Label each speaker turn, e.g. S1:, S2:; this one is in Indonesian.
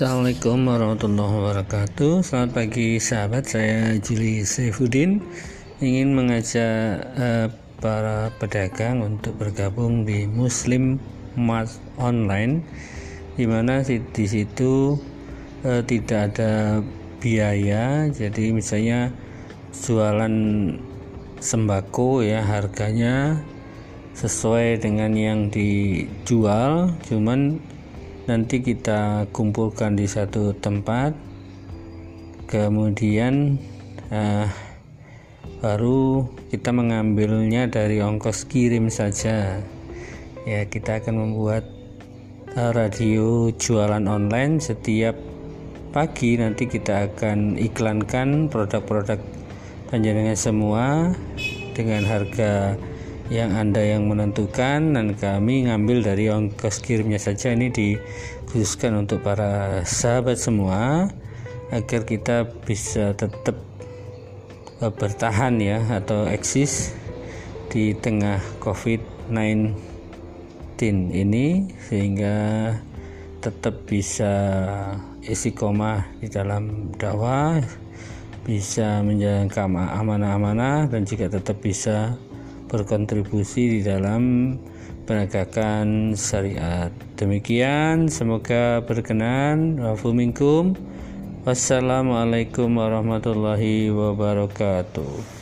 S1: Assalamualaikum warahmatullahi wabarakatuh. Selamat pagi sahabat. Saya Juli Saifuddin. Ingin mengajak uh, para pedagang Untuk bergabung di Muslim Mart Online Di mana di situ uh, tidak ada biaya. Jadi misalnya jualan sembako ya harganya sesuai dengan yang dijual. Cuman nanti kita kumpulkan di satu tempat. Kemudian uh, baru kita mengambilnya dari ongkos kirim saja. Ya kita akan membuat uh, radio jualan online setiap pagi. Nanti kita akan iklankan produk-produk panjenengan semua dengan harga yang Anda yang menentukan dan kami ngambil dari ongkos kirimnya saja. Ini dikhususkan untuk para sahabat semua agar kita bisa tetap e, bertahan ya atau eksis di tengah COVID-19 ini sehingga tetap bisa istiqomah di dalam dakwah bisa menjalankan amanah-amanah dan juga tetap bisa berkontribusi di dalam penegakan syariat. Demikian, semoga berkenan. Wassalamualaikum warahmatullahi wabarakatuh.